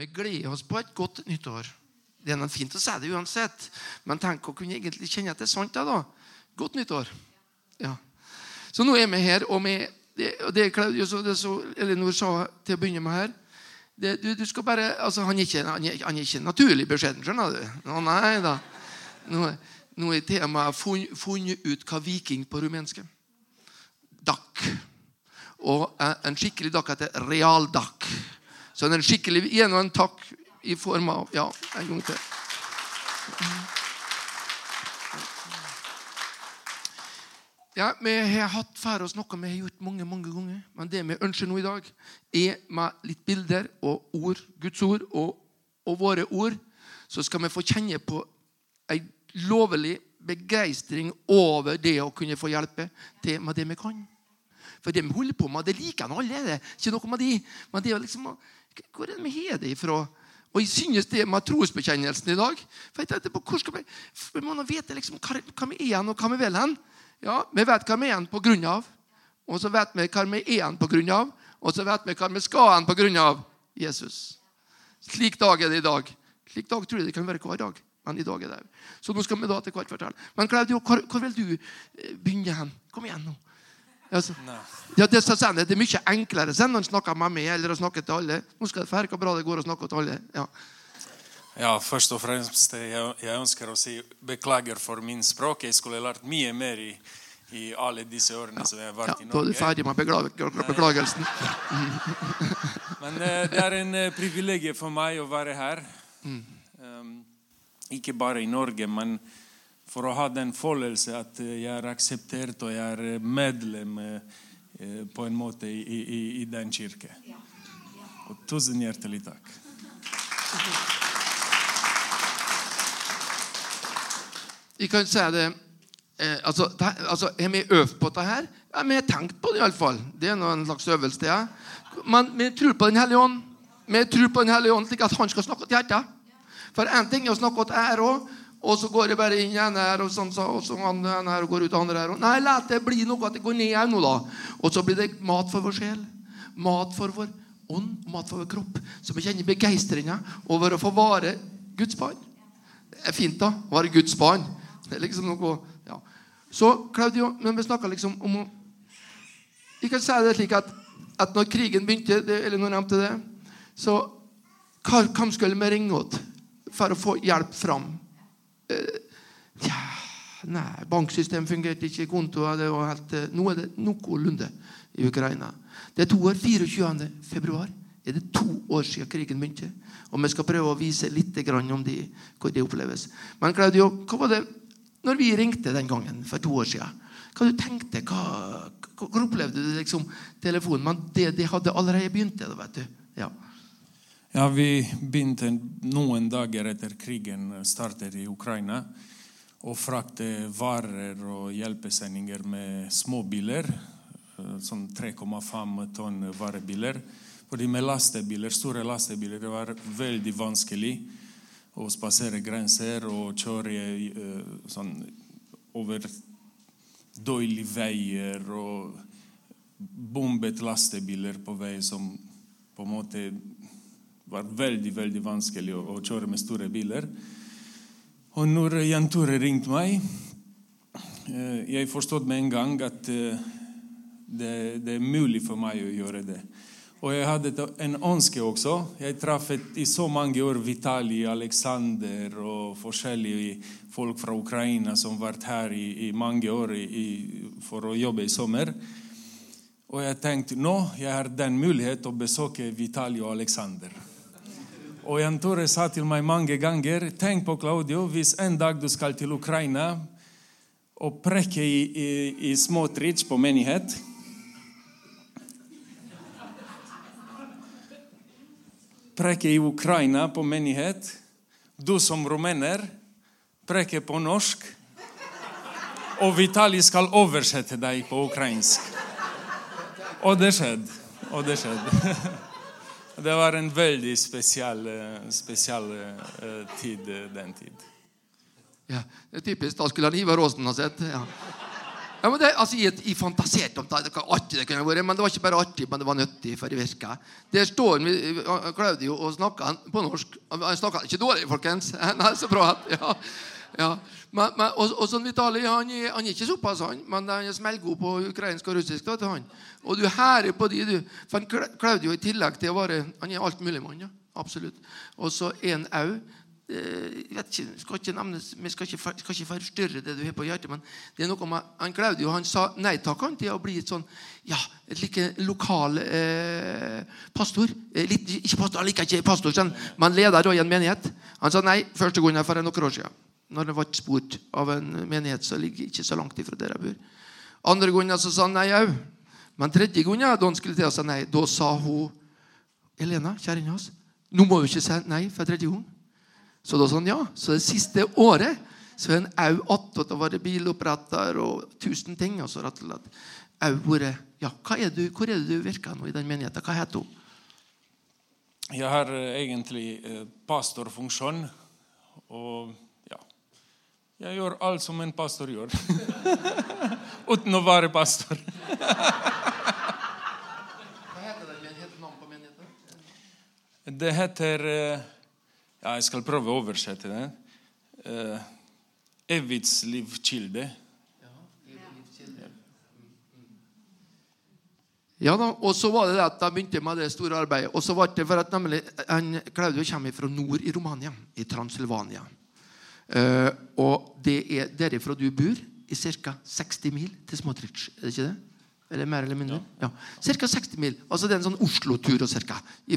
Vi gleder oss på et godt nyttår. Det er noe fint å si det uansett, men tenk å kunne egentlig kjenne at det er sant. da, da. Godt nyttår. Ja. Så nå er vi her, og vi, det, er det, Claudio, så, det som Elinor sa til å begynne med her det, du, du, skal bare, altså Han er ikke, han er, han er ikke naturlig beskjeden, skjønner du. Nå, nei da. Nå, nå er temaet funnet, funnet ut hva viking på rumensk Dakk. Og en skikkelig dakk heter realdakk. Så en skikkelig igjen og en takk i form av Ja, en gang til. Ja, Vi har hatt for oss noe vi har gjort mange mange ganger. Men det vi ønsker nå i dag, er med litt bilder og ord, Guds ord og, og våre ord, så skal vi få kjenne på ei lovelig begeistring over det å kunne få hjelpe til med det vi kan. For det vi holder på med, det liker han alle. Det er ikke noe med de, men det er liksom hvor er det vi har det ifra? Og jeg synes det med trosbekjennelsen i dag for jeg tenkte på, hvor skal Vi vi må vite liksom, hva, vi er igjen, og hva vi vil hen. Ja, Vi vet hva vi er igjen på grunn av. Og så vet vi hva vi er igjen på grunn av. Og så vet vi hva vi skal igjen på grunn av Jesus. Slik dag er det i dag. Slik dag tror jeg det kan være hver dag. Men i dag er det Så nå skal vi da til hvert fortelle. Men Claudio, hvor, hvor vil du eh, begynne hen? Kom igjen nå. Altså, ja, det, det, er mye enklere enn å snakke med meg eller å snakke til alle. Nå skal det være bra det går å snakke til alle. Ja. ja, først og fremst jeg, jeg ønsker å si beklager for min språk. Jeg skulle lært mye mer i, i alle disse årene ja. som jeg har vært ja, i Norge. Da er du ferdig med beklager, beklagelsen. Men eh, det er en eh, privilegium for meg å være her. Mm. Um, ikke bare i Norge, men for å ha den følelsen at jeg er akseptert og jeg er medlem eh, på en måte i, i, i den kirke. Og tusen hjertelig takk. Vi kan si det eh, altså, det, altså, vi øvd på dette her? Ja, Vi har tenkt på det iallfall. Det er noe en slags øvelse. Ja. Men vi tror på Den hellige ånd. Vi tror på Den hellige ånd slik at han skal snakke til hjertet. For én ting er å snakke til ære òg. Og så går det bare inn en her, og sånn, og så ene her, og går ut andre her. Og nei, la det bli noe at det går ned her nå, da. Og så blir det mat for vår sjel. Mat for vår ånd, mat for vår kropp. Så vi kjenner begeistringa over å få vare Guds barn. Det er fint, da. Å være Guds barn. Det er liksom noe ja. Så Claudio, men vi snakka liksom om Vi kan si det slik at, at når krigen begynte, det, eller når nevnte det, så hvem skulle vi ringe til for å få hjelp fram? Ja, nei, banksystemet fungerte ikke, kontoer det var helt, eh, Nå er det noenlunde i Ukraina. Det er to år, 24. februar er det to år siden krigen begynte. Og vi skal prøve å vise litt om det, hvor det oppleves. Men Claudio, hva var det når vi ringte den gangen for to år siden? Hva du tenkte hva, hva opplevde du liksom telefonen? Men det, det hadde allerede begynt. Det, vet du. Ja. Ja, Vi begynte noen dager etter krigen startet i Ukraina å frakte varer og hjelpesendinger med småbiler. Eh, sånn 3,5 tonn varebiler. Fordi med lastebiler, store lastebiler det var veldig vanskelig å spasere grenser og kjøre uh, sånn, over dårlige veier og bombet lastebiler på vei som på en måte var veldig veldig vanskelig å, å kjøre med store biler. Og når Jan Tore ringte meg, eh, jeg forstod med en gang at eh, det, det, er mulig for meg å gjøre det. Og jeg hadde en ønske også. Jeg traff i så mange år Vitali, Aleksander og forskjellige folk fra Ukraina som har vært her i, i mange år i, for å jobbe i sommer. Og jeg tenkte nå jeg har den mulighet å besøke Vitali og Aleksander. Og Jan Tore sa til meg mange ganger tenk på Claudio, hvis en dag du skal til Ukraina og preke i, i, i Smotrich på menighet Preke i Ukraina på menighet. Du som rumener preker på norsk. Og Vitali skal oversette deg på ukrainsk. Og det skjedde. Og det skjedde. Det var en veldig spesiell, eh, spesiell tid, eh, den tid. Ja, Det er typisk. Da skulle han Ivar Aasen ha sett. Ja. Ja, men det, altså, jeg, fantaserte om det, hvor artig det kunne vært, men det var ikke bare artig, men det var nyttig. for det virka. Der står Claudio og snakker på norsk. Han snakker ikke dårlig, folkens. Nei, så bra. Ja, ja. Men, men, og, og sånn Vitali, han han er ikke såpass, han, men han er smellgod på ukrainsk og russisk. Da, til han. Og du hærer på de, du. For han Cla- Claudio, i tillegg til å være Han er altmuligmann, ja. Absolutt. Og så en au. eh, skal ikke nevnes, Vi skal ikke, skal ikke forstyrre det du har på hjertet, men det er noe med han Claudio han sa nei takk han til å bli et sånn ja, et like lokal eh, pastor. Eh, litt, ikke pastor, Han liker ikke pastor, sånn, men leder i en menighet. Han sa nei første gangen for noen år siden. Når det ble spurt av en menighet som ligger ikke så langt ifra der jeg bor. Andre gangen så sa han nei òg. Men tredje gangen da han skulle til å si nei, da sa hun Elena, kjerringa hans, nå må du ikke si nei for tredje gang. Så da sa han ja. Så det siste året så er han òg attåt å være biloppretter og tusen ting. Og så rett og slett vært Ja, hva er du, hvor er det du virker nå i den menigheten? Hva heter hun? Jeg har egentlig eh, pastorfunksjon, og Jeg gjør alt som en pastor gjør. Uten å være pastor. Hva heter den menigheten? Navn på menigheten? Det heter eh, Ja, jeg skal prøve å oversette det. Eh, livskilde. Ja da, og så var det det at da begynte jeg med det store arbeidet. Og så var det for at nemlig han, Claudio kommer fra nord i Romania, i Transylvania. Eh, og det er derifra du bor, i ca. 60 mil til Smotrich. Er det ikke det? Eller mer eller mindre? Ja. Ca. 60 mil. Altså Det er en sånn Oslo-tur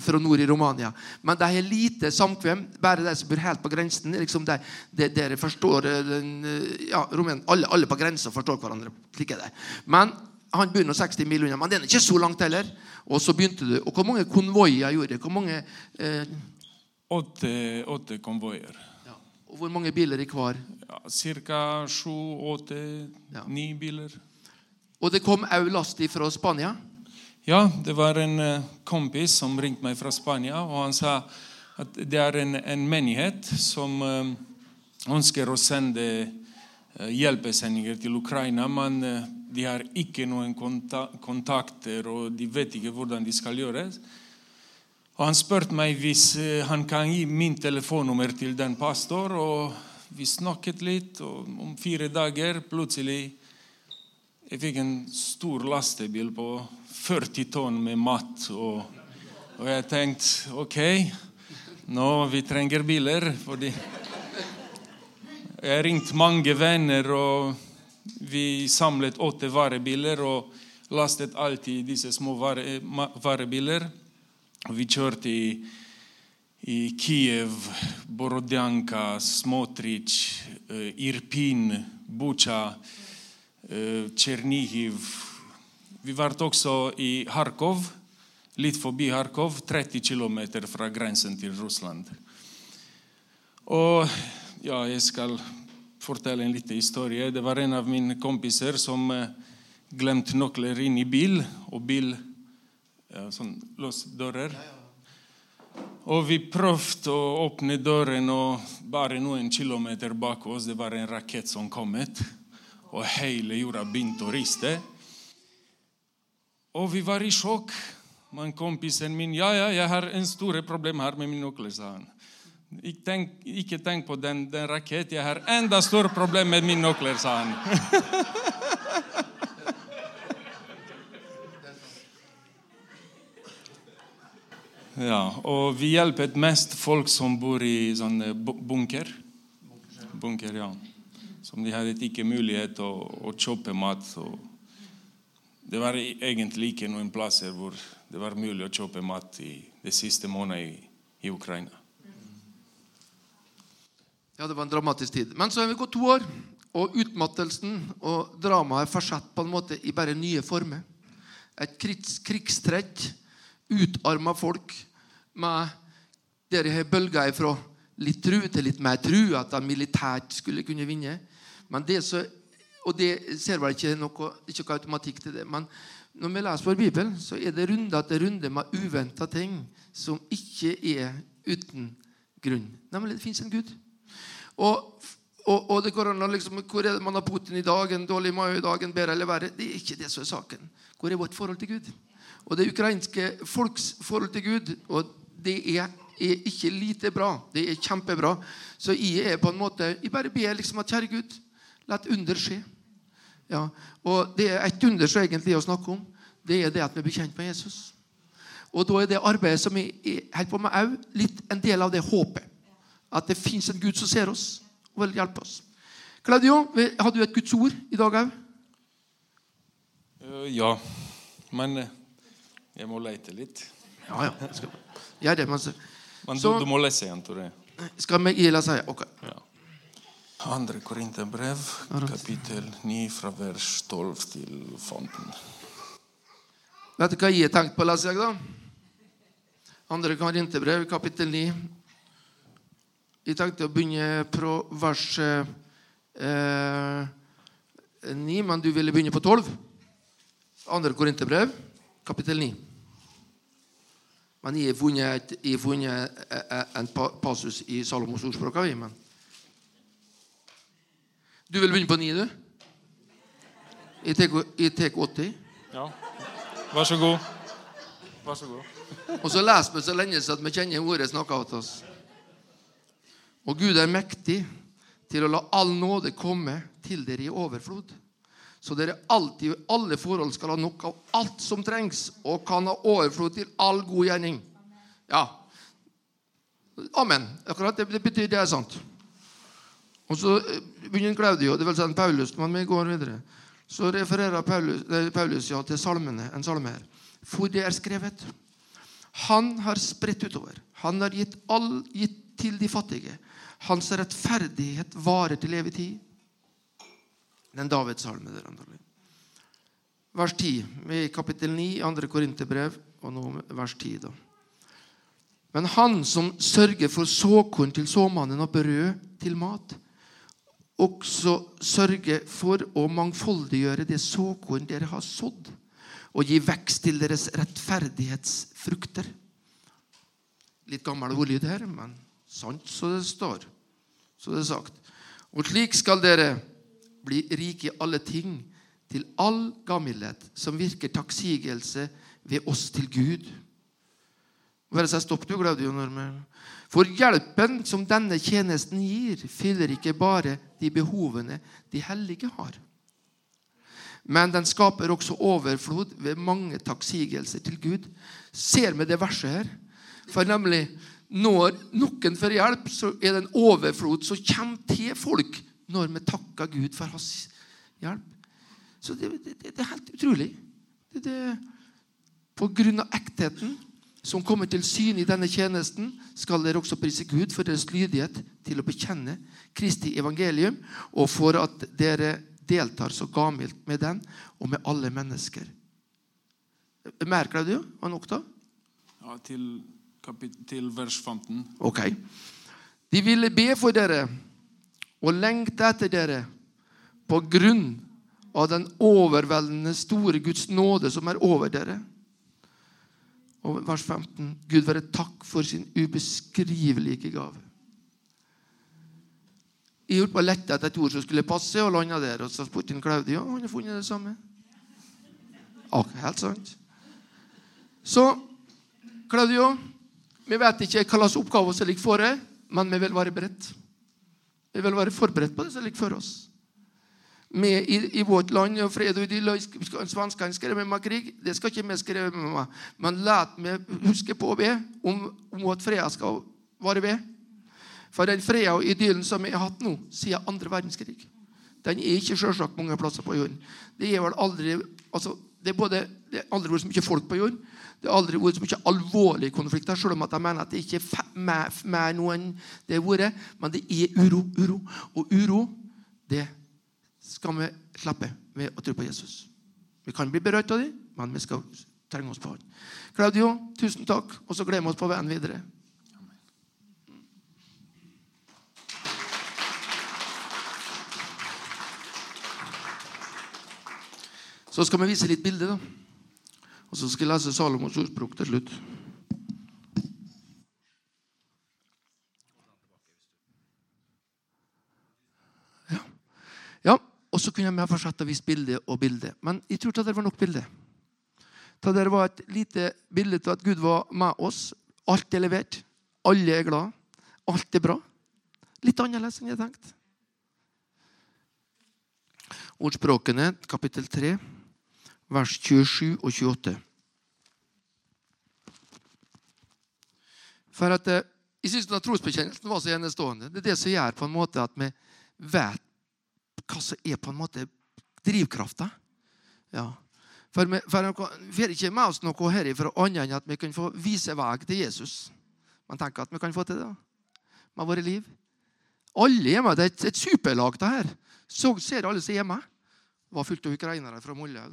fra nord i Romania. Men det er lite samkvem. Bare de som bor helt på grensen. liksom de, de, Dere forstår eh, den, eh, ja, Romen, alle, alle på grensa forstår hverandre. Slik er det. Men han bor nå 60 mil unna, men den er ikke så langt heller. Og så begynte du. Og hvor mange konvoier gjorde det? Hvor mange, eh, Åtte, åtte konvoier. Og hvor mange biler i hver? Ca. sju, åtte, ni biler. Og det kom òg last fra Spania. Ja, det var en eh, kompis som ringte meg fra Spania, og han sa at det er en, en menighet som eh, ønsker å sende eh, hjelpesendinger til Ukraina, men de har ikke noen kontakter, og de vet ikke hvordan de skal gjøre. Og Han spurte meg hvis eh, han kan gi min telefonnummer til den pastor, og vi snakket litt, og om fire dager plutselig jeg fikk en stor lastebil på 40 tonn med mat. Og, og jeg tenkte OK, nå vi trenger biler. fordi Jeg ringte mange venner, og vi samlet åtte varebiler og lastet alltid disse små vare, varebiler. Og vi kjørte i, Смотрич, Butsja eh, Tsjernihiv. Vi var også i Kharkov, litt forbi Kharkov, 30 km fra grensen til Russland. Og ja, jeg skal fortelle en liten historie. Det var en av mine kompiser som eh, glemte nøkler inn i bil, og bil ja, sånn låsdører. Og vi prøvde å åpne døren, og bare noen kilometer bak oss det var en rakett som kom. Og hele jorda begynte å riste. Og vi var i sjokk. Men kompisen min ja, ja, jeg har en store problem her med min nøkler, sa han. Ikke tenk, ikke tenk på den, den rakett. Jeg har enda større problem med min nøkler, sa han. Ja, og vi hjelper mest folk som bor i sånne bunker. Bunker, ja. Som de hadde ikke mulighet til å, å kjøpe mat. Det var e- egentlig ikke noen plasser hvor det var mulig å kjøpe mat i det siste måneden i, i Ukraina. Ja, det var en dramatisk tid. Men så har vi gått to år, og utmattelsen og dramaet er fortsatt på en måte i bare nye former. Et krigs, utarma folk med der jeg har bølga ifra litt tru til litt mer tru, at de militært skulle kunne vinne. Men det så, og det ser vel ikke noe, ikke noe automatikk til det. Men når vi leser vår bibel, så er det runde etter runde med uventa ting som ikke er uten grunn. Nemlig det fins en Gud. Og, Og, og det går an å liksom, Hvor er det man har Putin i dag? En dårlig mai i dag? En bedre eller verre? Det er ikke det som er saken. Hvor er vårt forhold til Gud? Og det ukrainske folks forhold til Gud og det er, er ikke lite bra. Det er kjempebra. Så jeg er på en måte Jeg bare ber liksom at kjære Gud, la et under skje. Ja, og det er et under som egentlig er å snakke om. Det er det at vi blir kjent med Jesus. Og da er det arbeidet som jeg holder på med òg, litt en del av det håpet. At det fins en Gud som ser oss og vil hjelpe oss. Claudio, har du et Guds ord i dag òg? Eh, Ja, men eh, jeg må lete litt. Ja, ja. Skal, gjør det, men så, Men du, du må lese igjen, Tore. skal vi gi lese? Ok. Ja. Andre Korinterbrev, kapittel 9, fra vers 12 til 15. Vet du hva jeg har tenkt på å lese i dag, da? Andre Korinterbrev, kapittel 9. Jeg tenkte å begynne på vers eh, 9, men du ville begynne på 12. Andre Korinterbrev, kapittel 9. Men jeg har funnet, jeg har funnet eh, eh, en passus i Salomos ordspråk. Men. Du vil begynne på 9, du? Jeg tar- 80. Ja. Vær så god. Vær så god. Og så leser vi så lenge så at vi kjenner ordet snakka til oss. Og Gud er mektig til å la all nåde komme til dere i overflod. Så dere alltid i alle forhold skal ha nok av alt som trengs, og kan ha overflod til all god gjerning. Ja. Amen. Akkurat det, det betyr det er sant. Og så eh, begynner Claudio, det vil si Paulus, men vi går videre. Så refererer Paulus, nei, Paulus ja, til salmene, en salme her. For det er skrevet Han har spredt utover. Han har gitt, all, gitt til de fattige. Hans rettferdighet varer til evig tid. Den Davids salme. Der, antagelig. vers 10. Vi er i kapittel 9, 2. Korinterbrev, og nå vers 10. da. Men han som sørger for såkorn til såmannen og brød til mat, også sørge for å mangfoldiggjøre det såkorn dere har sådd, og gi vekst til deres rettferdighetsfrukter. Litt gammel ordlyd her, men sant så det står. Så det er sagt. Og slik skal dere bli rike i alle ting, til all gammelhet som virker takksigelse ved oss til Gud. Være seg stopp, du, Claudio. Normer. For hjelpen som denne tjenesten gir, fyller ikke bare de behovene de hellige har. Men den skaper også overflod ved mange takksigelser til Gud. Ser vi det verset her? For nemlig, når noen får hjelp, så er det en overflod som kommer til folk når vi takker Gud for hans hjelp. Så det, det, det er helt utrolig. Det, på grunn av ektheten som kommer til syne i denne tjenesten, skal dere også prise Gud for deres lydighet til å bekjenne Kristi evangelium, og for at dere deltar så gavmildt med den og med alle mennesker. Merker du hva nok, da? Ja, til, til vers 15. Ok. De ville be for dere og lengte etter dere på grunn av den overveldende store Guds nåde som er over dere. Og vers 15. Gud være takk for sin ubeskrivelige gave. Jeg holdt på å lette etter et ord som skulle passe, og landa der. Og så spurte han Claudia og han har funnet det samme. Ok, helt sant. Så Claudio, vi vet ikke hva slags oppgaver som ligger fore, men vi vil være beredt. Vi vil være forberedt på det som ligger for oss. Med i, i vårt land og fred og idyll Svenskene skrev med meg krig. Det skal ikke vi skrive med meg. Men la meg huske på be om, om at freden skal vare ved. For den freden og idyllen som vi har hatt nå siden andre verdenskrig, den er ikke selvsagt mange plasser på jorden. Det er vel aldri altså, det er både, det er aldri vært så mye folk på jord. Det har aldri vært så mye alvorlige konflikter, selv om at jeg mener at det ikke er mer nå enn det har vært. Men det er uro, uro. Og uro, det skal vi slippe ved å tro på Jesus. Vi kan bli berørt av det, men vi skal trenge oss på han. Claudio, tusen takk, og så gleder vi oss på veien videre. Så skal vi vise litt bilde, da. Og så skal jeg lese Salomos ordspråk til slutt. Ja, Og så kunne jeg fortsette å vise bilde og bilde. Men jeg tror ikke det var nok bilde. Det var et lite bilde av at Gud var med oss. Alt er levert. Alle er glad. Alt er bra. Litt annerledes enn jeg tenkte. Ordspråkene, kapittel 3, vers 27 og 28. For at eh, Jeg syns trosbekjennelsen var så enestående. Det er det som gjør på en måte at vi vet hva som er på en måte drivkrafta. Ja. For vi får ikke med oss noe herifra annet enn at vi kan få vise vei til Jesus. Man tenker at vi kan få til det med våre liv. Alle med. Det er et, et superlag, det her. Så ser alle som er med. Det var fullt av ukrainere fra Molde.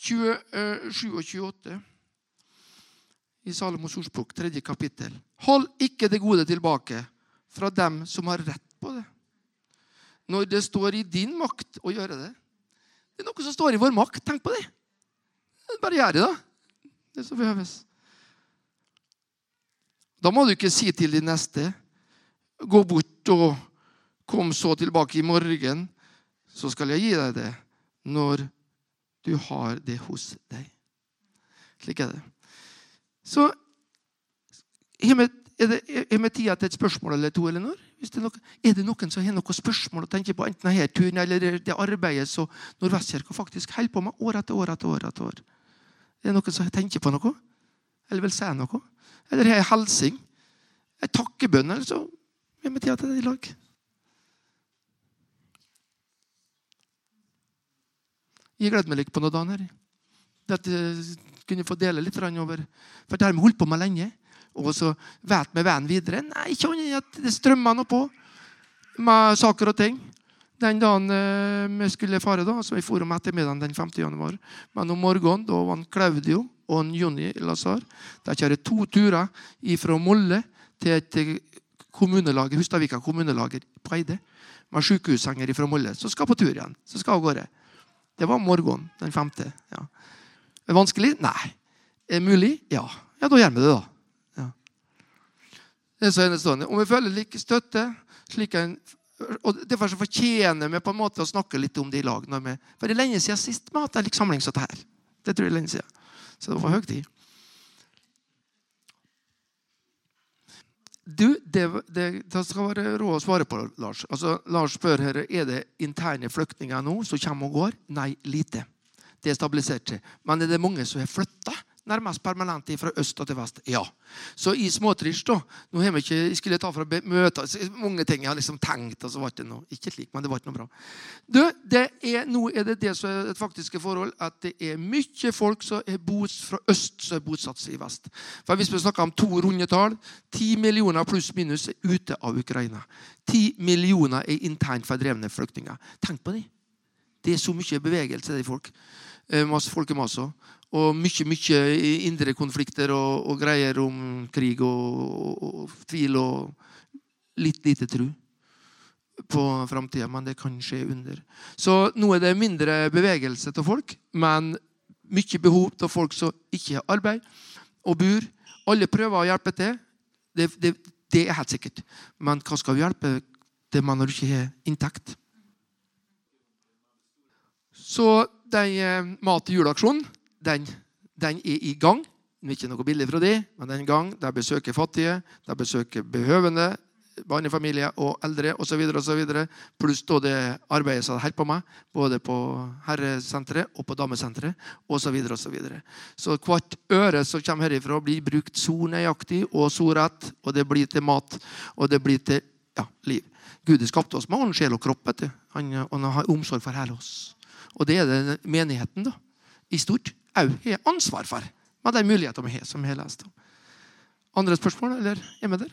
27 og 28 i Salomos ordspråk, tredje kapittel. Hold ikke det gode tilbake fra dem som har rett på det. Når det står i din makt å gjøre det. Det er noe som står i vår makt. Tenk på det. Bare gjør det, da. Det som behøves. Da må du ikke si til din neste Gå bort og kom så tilbake i morgen, så skal jeg gi deg det når du har det hos deg. Slik er det. Så er vi tida til et spørsmål eller to? eller noe? Det noe, er, det noen som har noen spørsmål å tenke på, enten denne turen eller det arbeidet som Nordvestkirka faktisk holder på med år etter år etter år? etter år? Er det noen som tenker på noe? Eller vil si noe? Eller har en hilsing? En takkebønn? Eller så er vi tida til det i lag. Jeg gleder meg litt på noen dager. At jeg kunne få dele litt over For det har vi holdt på med lenge. Og så vet vi veien videre. Nei, ikke annet at det strømmer noe på med saker og ting. Den dagen eh, vi skulle fare, da, så vi for om ettermiddagen den 5. januar. Men om morgenen da var Claudio og Jonny Lazar de kjører to turer fra Molle til et kommunelager, Hustadvika kommunelager på Eide. Med sykehussenger fra Molle. Så skal på tur igjen. Så skal av gårde. Det var morgenen den femte. Ja. Er det vanskelig? Nei. Er det mulig? Ja. Ja, da gjør vi det, da. Ja. Det er så enestående. Om vi føler like støtte slik en, og Derfor så fortjener vi på en måte å snakke litt om det i lag. Vi, for det er lenge siden sist vi har hatt en samling som dette. Det tror jeg er lenge siden. Så det var høy tid. Du, det, det, det, skal være råd å svare på, Lars. Altså, Lars spør her, er det interne flyktninger nå som kommer og går. Nei, lite. Det er stabilisert. Men er det mange som har flytta? Nærmest permanent fra øst til vest. Ja. Så i småtrist da Nå har vi ikke, jeg skulle ta fra møter Mange ting jeg har liksom tenkt, og så ble det noe Ikke slik, men det var ikke noe bra. Du, det er, nå er det det som er et faktiske forhold, at det er mye folk som er bos fra øst som er bosatt i vest. For Hvis vi snakker om to runde tall Ti millioner pluss minus er ute av Ukraina. Ti millioner er internt fordrevne flyktninger. Tenk på det. Det er så mye bevegelse, de folk. Eh, masse folkemasser. Og mye, mye indre konflikter og, og greier om krig og, og, og, tvil og litt lite tru på framtida. Men det kan skje under. Så nå er det mindre bevegelse til folk, men mye behov til folk som ikke har arbeid og bor. Alle prøver å hjelpe til. Det, det, det er helt sikkert. Men hva skal vi hjelpe til når du ikke har inntekt? Så den eh, mat til jul-aksjonen den, den, er i gang. Det er ikke noe billig fra de, men den gang. De besøker fattige, de besøker behøvende, barnefamilier og eldre osv. Pluss da det arbeidet som de holder på med, både på herresenteret og på damesenteret osv. Så, så, videre. så hvert øre som kommer herifra, blir brukt så nøyaktig og så rett, og det blir til mat, og det blir til ja, liv. Gud har skapt oss med ånd, sjel og kropp. Han, han har omsorg for hele oss. Og det er det menigheten da, i stort òg har ansvar for, med de mulighetene vi har, som vi har lest om. Andre spørsmål, eller er vi der?